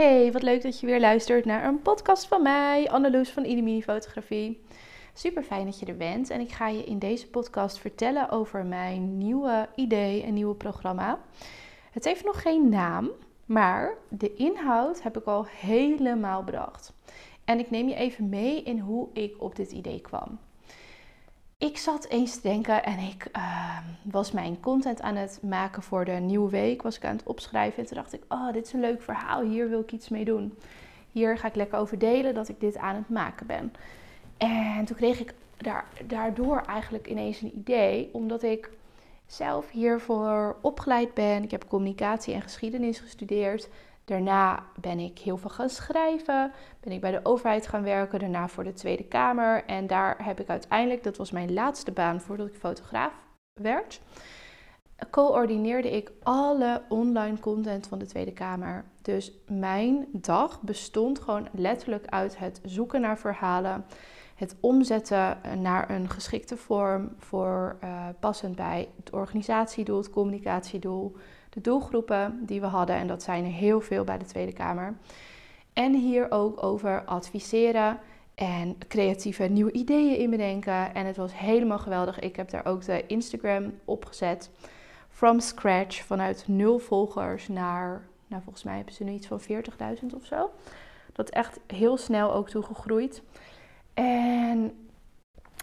Hey, wat leuk dat je weer luistert naar een podcast van mij, Anneloes van Inimini Fotografie. Super fijn dat je er bent en ik ga je in deze podcast vertellen over mijn nieuwe idee en nieuwe programma. Het heeft nog geen naam, maar de inhoud heb ik al helemaal bedacht. En ik neem je even mee in hoe ik op dit idee kwam. Ik zat eens te denken en ik ehm, was mijn content aan het maken voor de nieuwe week. Was ik aan het opschrijven en toen dacht ik, oh, dit is een leuk verhaal. Hier wil ik iets mee doen. Hier ga ik lekker over delen dat ik dit aan het maken ben. En toen kreeg ik daar, daardoor eigenlijk ineens een idee, omdat ik zelf hiervoor opgeleid ben. Ik heb communicatie en geschiedenis gestudeerd. Daarna ben ik heel veel gaan schrijven. Ben ik bij de overheid gaan werken. Daarna voor de Tweede Kamer. En daar heb ik uiteindelijk, dat was mijn laatste baan voordat ik fotograaf werd. Coördineerde ik alle online content van de Tweede Kamer. Dus mijn dag bestond gewoon letterlijk uit het zoeken naar verhalen. Het omzetten naar een geschikte vorm voor uh, passend bij het organisatiedoel, het communicatiedoel de doelgroepen die we hadden. En dat zijn er heel veel bij de Tweede Kamer. En hier ook over adviseren en creatieve nieuwe ideeën in bedenken. En het was helemaal geweldig. Ik heb daar ook de Instagram opgezet. From scratch, vanuit nul volgers naar, nou volgens mij hebben ze nu iets van 40.000 of zo. Dat echt heel snel ook toegegroeid. En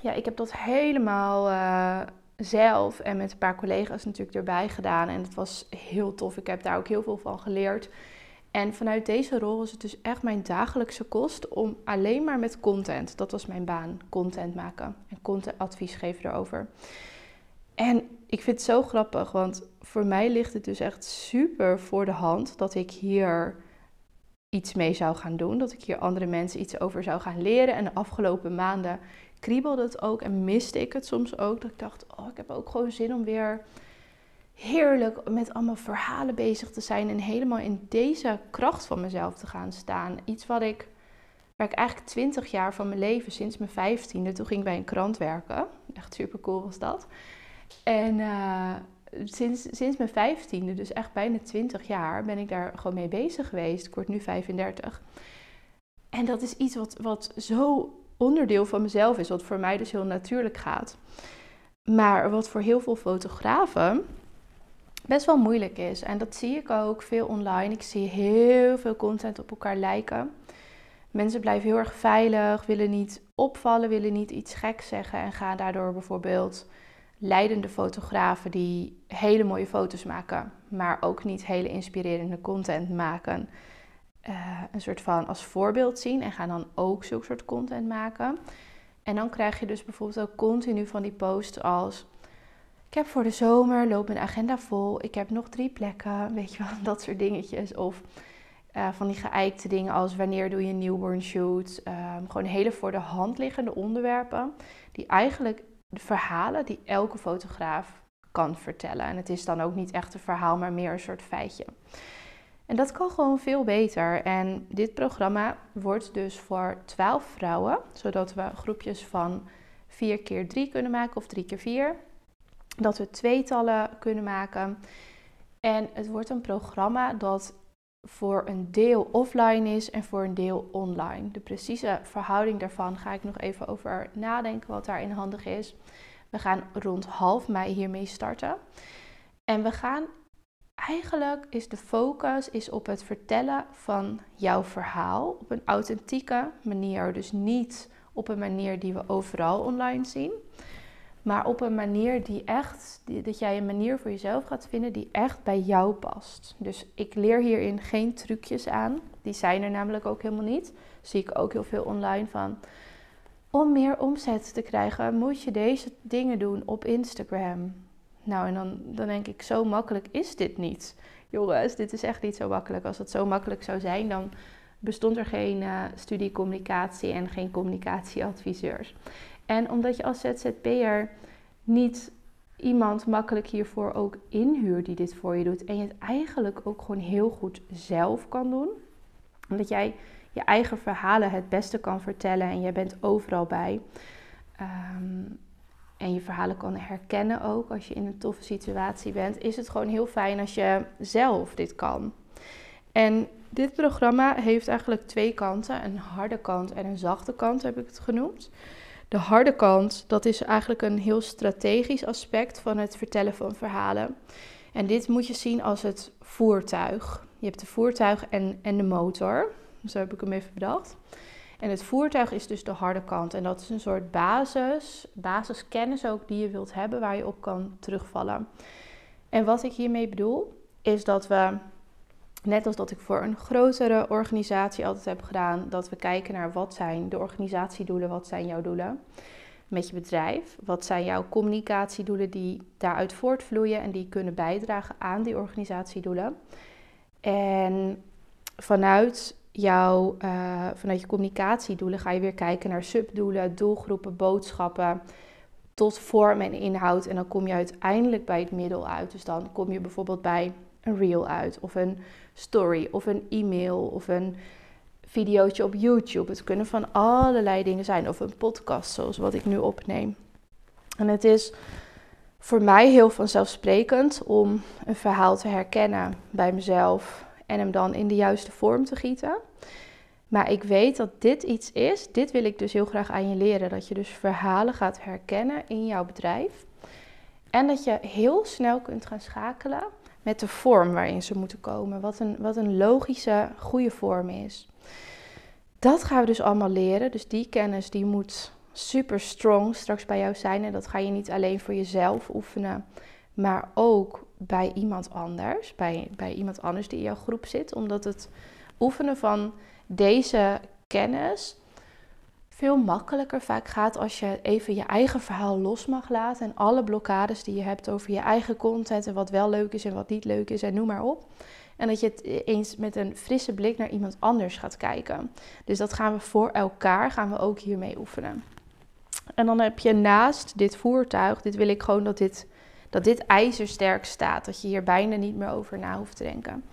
ja, ik heb dat helemaal uh, zelf en met een paar collega's natuurlijk erbij gedaan. En het was heel tof. Ik heb daar ook heel veel van geleerd. En vanuit deze rol was het dus echt mijn dagelijkse kost om alleen maar met content, dat was mijn baan, content maken en content advies geven erover. En ik vind het zo grappig, want voor mij ligt het dus echt super voor de hand dat ik hier iets mee zou gaan doen, dat ik hier andere mensen iets over zou gaan leren. En de afgelopen maanden kriebelde het ook en miste ik het soms ook. Dat ik dacht, oh, ik heb ook gewoon zin om weer heerlijk met allemaal verhalen bezig te zijn en helemaal in deze kracht van mezelf te gaan staan. Iets wat ik, waar ik eigenlijk twintig jaar van mijn leven, sinds mijn vijftiende, toen ging bij een krant werken. Echt super cool was dat. En uh, sinds, sinds mijn vijftiende, dus echt bijna twintig jaar, ben ik daar gewoon mee bezig geweest. Ik word nu 35. En dat is iets wat, wat zo onderdeel van mezelf is, wat voor mij dus heel natuurlijk gaat. Maar wat voor heel veel fotografen best wel moeilijk is. En dat zie ik ook veel online. Ik zie heel veel content op elkaar lijken. Mensen blijven heel erg veilig, willen niet opvallen, willen niet iets geks zeggen en gaan daardoor bijvoorbeeld leidende fotografen die hele mooie foto's maken, maar ook niet hele inspirerende content maken uh, een soort van als voorbeeld zien en gaan dan ook zulke soort content maken. En dan krijg je dus bijvoorbeeld ook continu van die posts als ik heb voor de zomer, loop mijn agenda vol, ik heb nog drie plekken, weet je wel, dat soort dingetjes. Of uh, van die geëikte dingen als wanneer doe je een newborn shoot. Um, gewoon hele voor de hand liggende onderwerpen die eigenlijk verhalen die elke fotograaf kan vertellen. En het is dan ook niet echt een verhaal, maar meer een soort feitje. En dat kan gewoon veel beter. En dit programma wordt dus voor 12 vrouwen, zodat we groepjes van 4 keer 3 kunnen maken of 3 keer 4. Dat we tweetallen kunnen maken. En het wordt een programma dat voor een deel offline is en voor een deel online. De precieze verhouding daarvan ga ik nog even over nadenken wat daarin handig is. We gaan rond half mei hiermee starten. En we gaan eigenlijk is de focus is op het vertellen van jouw verhaal op een authentieke manier. Dus niet op een manier die we overal online zien, maar op een manier die echt, dat jij een manier voor jezelf gaat vinden die echt bij jou past. Dus ik leer hierin geen trucjes aan. Die zijn er namelijk ook helemaal niet. Zie ik ook heel veel online van. Om meer omzet te krijgen, moet je deze dingen doen op Instagram. Nou, en dan, dan denk ik, zo makkelijk is dit niet. Jongens, dit is echt niet zo makkelijk. Als het zo makkelijk zou zijn, dan bestond er geen uh, studie communicatie en geen communicatieadviseurs. En omdat je als ZZP'er niet iemand makkelijk hiervoor ook inhuurt die dit voor je doet. En je het eigenlijk ook gewoon heel goed zelf kan doen. Omdat jij je eigen verhalen het beste kan vertellen en jij bent overal bij. Um, en je verhalen kan herkennen ook als je in een toffe situatie bent, is het gewoon heel fijn als je zelf dit kan. En dit programma heeft eigenlijk twee kanten. Een harde kant en een zachte kant heb ik het genoemd. De harde kant, dat is eigenlijk een heel strategisch aspect van het vertellen van verhalen. En dit moet je zien als het voertuig. Je hebt de voertuig en, en de motor. Zo heb ik hem even bedacht. En het voertuig is dus de harde kant. En dat is een soort basis, basiskennis ook die je wilt hebben, waar je op kan terugvallen. En wat ik hiermee bedoel, is dat we, net als dat ik voor een grotere organisatie altijd heb gedaan, dat we kijken naar wat zijn de organisatiedoelen, wat zijn jouw doelen met je bedrijf, wat zijn jouw communicatiedoelen die daaruit voortvloeien en die kunnen bijdragen aan die organisatiedoelen. En vanuit jouw, uh, vanuit je communicatiedoelen ga je weer kijken naar subdoelen, doelgroepen, boodschappen, tot vorm en inhoud. En dan kom je uiteindelijk bij het middel uit. Dus dan kom je bijvoorbeeld bij een reel uit, of een story, of een e-mail, of een videootje op YouTube. Het kunnen van allerlei dingen zijn, of een podcast zoals wat ik nu opneem. En het is voor mij heel vanzelfsprekend om een verhaal te herkennen bij mezelf en hem dan in de juiste vorm te gieten. Maar ik weet dat dit iets is, dit wil ik dus heel graag aan je leren, dat je dus verhalen gaat herkennen in jouw bedrijf. En dat je heel snel kunt gaan schakelen met de vorm waarin ze moeten komen. Wat een, wat een logische, goede vorm is. Dat gaan we dus allemaal leren. Dus die kennis die moet super strong straks bij jou zijn. En dat ga je niet alleen voor jezelf oefenen, maar ook bij iemand anders. Bij, bij iemand anders die in jouw groep zit. Omdat het oefenen van deze kennis veel makkelijker vaak gaat als je even je eigen verhaal los mag laten. En alle blokkades die je hebt over je eigen content en wat wel leuk is en wat niet leuk is en noem maar op. En dat je het eens met een frisse blik naar iemand anders gaat kijken. Dus dat gaan we voor elkaar, gaan we ook hiermee oefenen. En dan heb je naast dit voertuig, dit wil ik gewoon dat dit, dat dit ijzersterk staat. Dat je hier bijna niet meer over na hoeft te denken.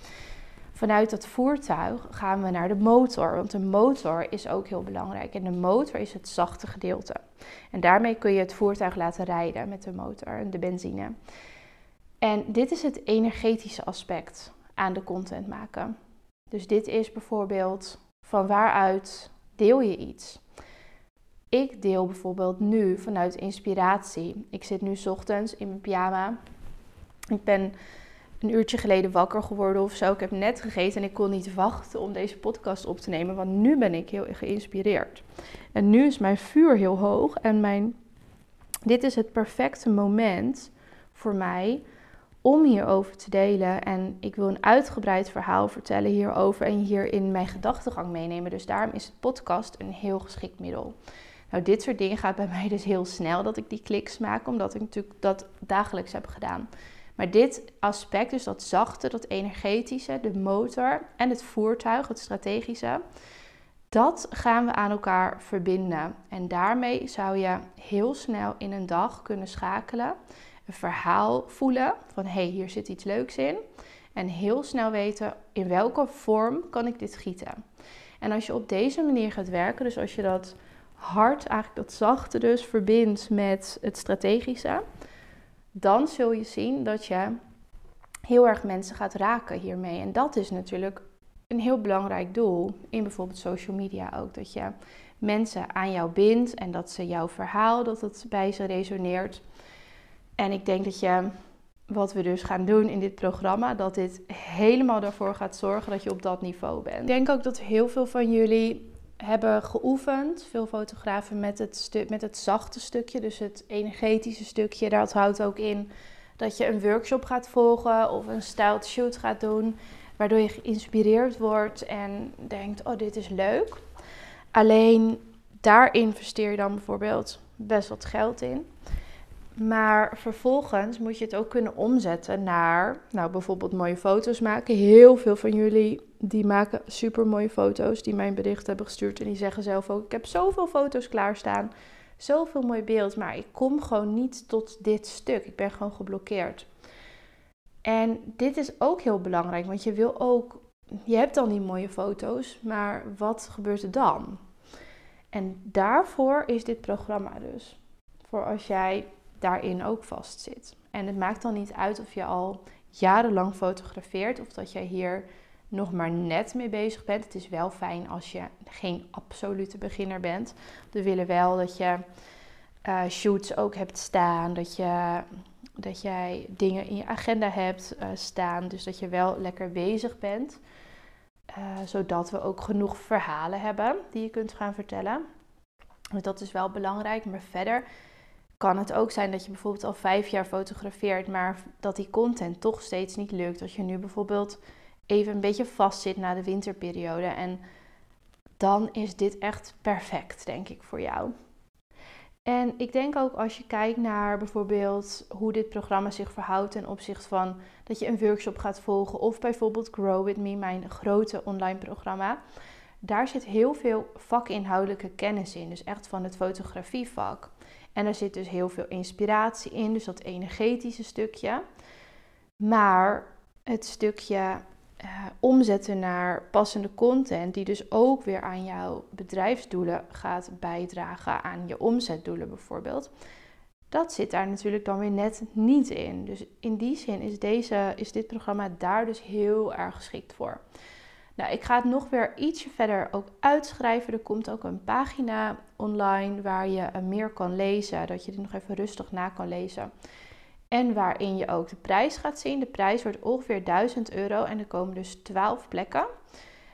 Vanuit dat voertuig gaan we naar de motor, want de motor is ook heel belangrijk. En de motor is het zachte gedeelte. En daarmee kun je het voertuig laten rijden met de motor, de benzine. En dit is het energetische aspect aan de content maken. Dus dit is bijvoorbeeld van waaruit deel je iets. Ik deel bijvoorbeeld nu vanuit inspiratie. Ik zit nu ochtends in mijn pyjama. Ik ben een uurtje geleden wakker geworden of zo. Ik heb net gegeten en ik kon niet wachten om deze podcast op te nemen, want nu ben ik heel geïnspireerd. En nu is mijn vuur heel hoog en mijn, dit is het perfecte moment voor mij om hierover te delen. En ik wil een uitgebreid verhaal vertellen hierover en hier in mijn gedachtegang meenemen. Dus daarom is het podcast een heel geschikt middel. Nou, dit soort dingen gaat bij mij dus heel snel dat ik die kliks maak, omdat ik natuurlijk dat dagelijks heb gedaan. Maar dit aspect, dus dat zachte, dat energetische, de motor en het voertuig, het strategische, dat gaan we aan elkaar verbinden. En daarmee zou je heel snel in een dag kunnen schakelen een verhaal voelen van hé, hey, hier zit iets leuks in. En heel snel weten in welke vorm kan ik dit gieten. En als je op deze manier gaat werken, dus als je dat hart, eigenlijk dat zachte dus, verbindt met het strategische, dan zul je zien dat je heel erg mensen gaat raken hiermee. En dat is natuurlijk een heel belangrijk doel in bijvoorbeeld social media ook. Dat je mensen aan jou bindt en dat ze jouw verhaal, dat het bij ze resoneert. En ik denk dat je, wat we dus gaan doen in dit programma, dat dit helemaal ervoor gaat zorgen dat je op dat niveau bent. Ik denk ook dat heel veel van jullie hebben geoefend, veel fotografen, met het, met het zachte stukje, dus het energetische stukje. Dat houdt ook in dat je een workshop gaat volgen of een styled shoot gaat doen, waardoor je geïnspireerd wordt en denkt, oh dit is leuk. Alleen daar investeer je dan bijvoorbeeld best wat geld in. Maar vervolgens moet je het ook kunnen omzetten naar, nou bijvoorbeeld mooie foto's maken. Heel veel van jullie die maken super mooie foto's die mijn bericht hebben gestuurd. En die zeggen zelf ook, ik heb zoveel foto's klaarstaan, zoveel mooi beeld, maar ik kom gewoon niet tot dit stuk. Ik ben gewoon geblokkeerd. En dit is ook heel belangrijk, want je wil ook, je hebt dan die mooie foto's, maar wat gebeurt er dan? En daarvoor is dit programma dus. Voor als jij daarin ook vastzit. En het maakt dan niet uit of je al jarenlang fotografeert of dat jij hier nog maar net mee bezig bent. Het is wel fijn als je geen absolute beginner bent. We willen wel dat je uh, shoots ook hebt staan, dat, je, dat jij dingen in je agenda hebt uh, staan. Dus dat je wel lekker bezig bent. Uh, zodat we ook genoeg verhalen hebben die je kunt gaan vertellen. Dus dat is wel belangrijk. Maar verder kan het ook zijn dat je bijvoorbeeld al vijf jaar fotografeert, maar dat die content toch steeds niet lukt. Dat je nu bijvoorbeeld even een beetje vast zit na de winterperiode. En dan is dit echt perfect, denk ik, voor jou. En ik denk ook als je kijkt naar bijvoorbeeld hoe dit programma zich verhoudt ten opzichte van dat je een workshop gaat volgen of bijvoorbeeld Grow With Me, mijn grote online programma. Daar zit heel veel vakinhoudelijke kennis in, dus echt van het fotografievak. En er zit dus heel veel inspiratie in, dus dat energetische stukje. Maar het stukje uh, omzetten naar passende content, die dus ook weer aan jouw bedrijfsdoelen gaat bijdragen, aan je omzetdoelen bijvoorbeeld. Dat zit daar natuurlijk dan weer net niet in. Dus in die zin is, deze, is dit programma daar dus heel erg geschikt voor. Nou, ik ga het nog weer ietsje verder ook uitschrijven. Er komt ook een pagina online waar je meer kan lezen, dat je dit nog even rustig na kan lezen. En waarin je ook de prijs gaat zien. De prijs wordt ongeveer 1000 euro en er komen dus 12 plekken.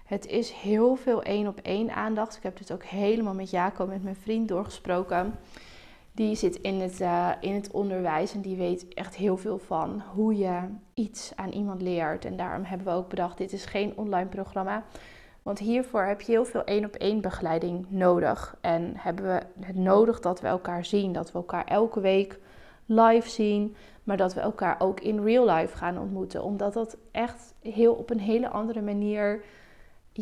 Het is heel veel één op één aandacht. Ik heb dit ook helemaal met Jaco, met mijn vriend, doorgesproken. Die zit in het, uh, in het onderwijs en die weet echt heel veel van hoe je iets aan iemand leert. En daarom hebben we ook bedacht, dit is geen online programma. Want hiervoor heb je heel veel één op één begeleiding nodig. En hebben we het nodig dat we elkaar zien, dat we elkaar elke week live zien, maar dat we elkaar ook in real life gaan ontmoeten. Omdat dat echt heel op een hele andere manier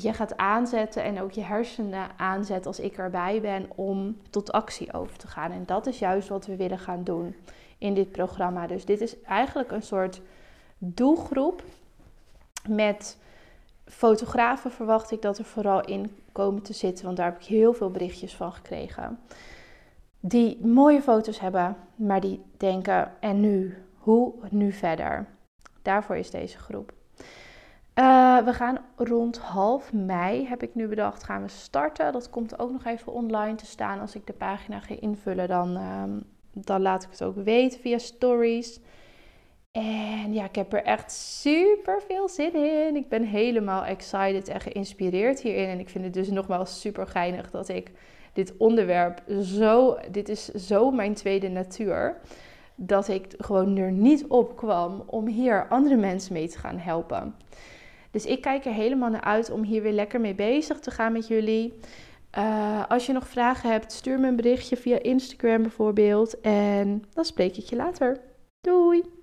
je gaat aanzetten en ook je hersenen aanzet als ik erbij ben om tot actie over te gaan. En dat is juist wat we willen gaan doen in dit programma. Dus dit is eigenlijk een soort doelgroep met fotografen verwacht ik dat er vooral in komen te zitten, want daar heb ik heel veel berichtjes van gekregen die mooie foto's hebben, maar die denken: en nu? Hoe nu verder? Daarvoor is deze groep. Uh, we gaan rond half mei, heb ik nu bedacht, gaan we starten. Dat komt ook nog even online te staan. Als ik de pagina ga invullen, dan, uh, dan laat ik het ook weten via stories. En ja, ik heb er echt super veel zin in. Ik ben helemaal excited en geïnspireerd hierin. En ik vind het dus nogmaals super geinig dat ik dit onderwerp zo, dit is zo mijn tweede natuur, dat ik gewoon er niet op kwam om hier andere mensen mee te gaan helpen. Dus ik kijk er helemaal naar uit om hier weer lekker mee bezig te gaan met jullie. Uh, als je nog vragen hebt, stuur me een berichtje via Instagram bijvoorbeeld. En dan spreek ik je later. Doei!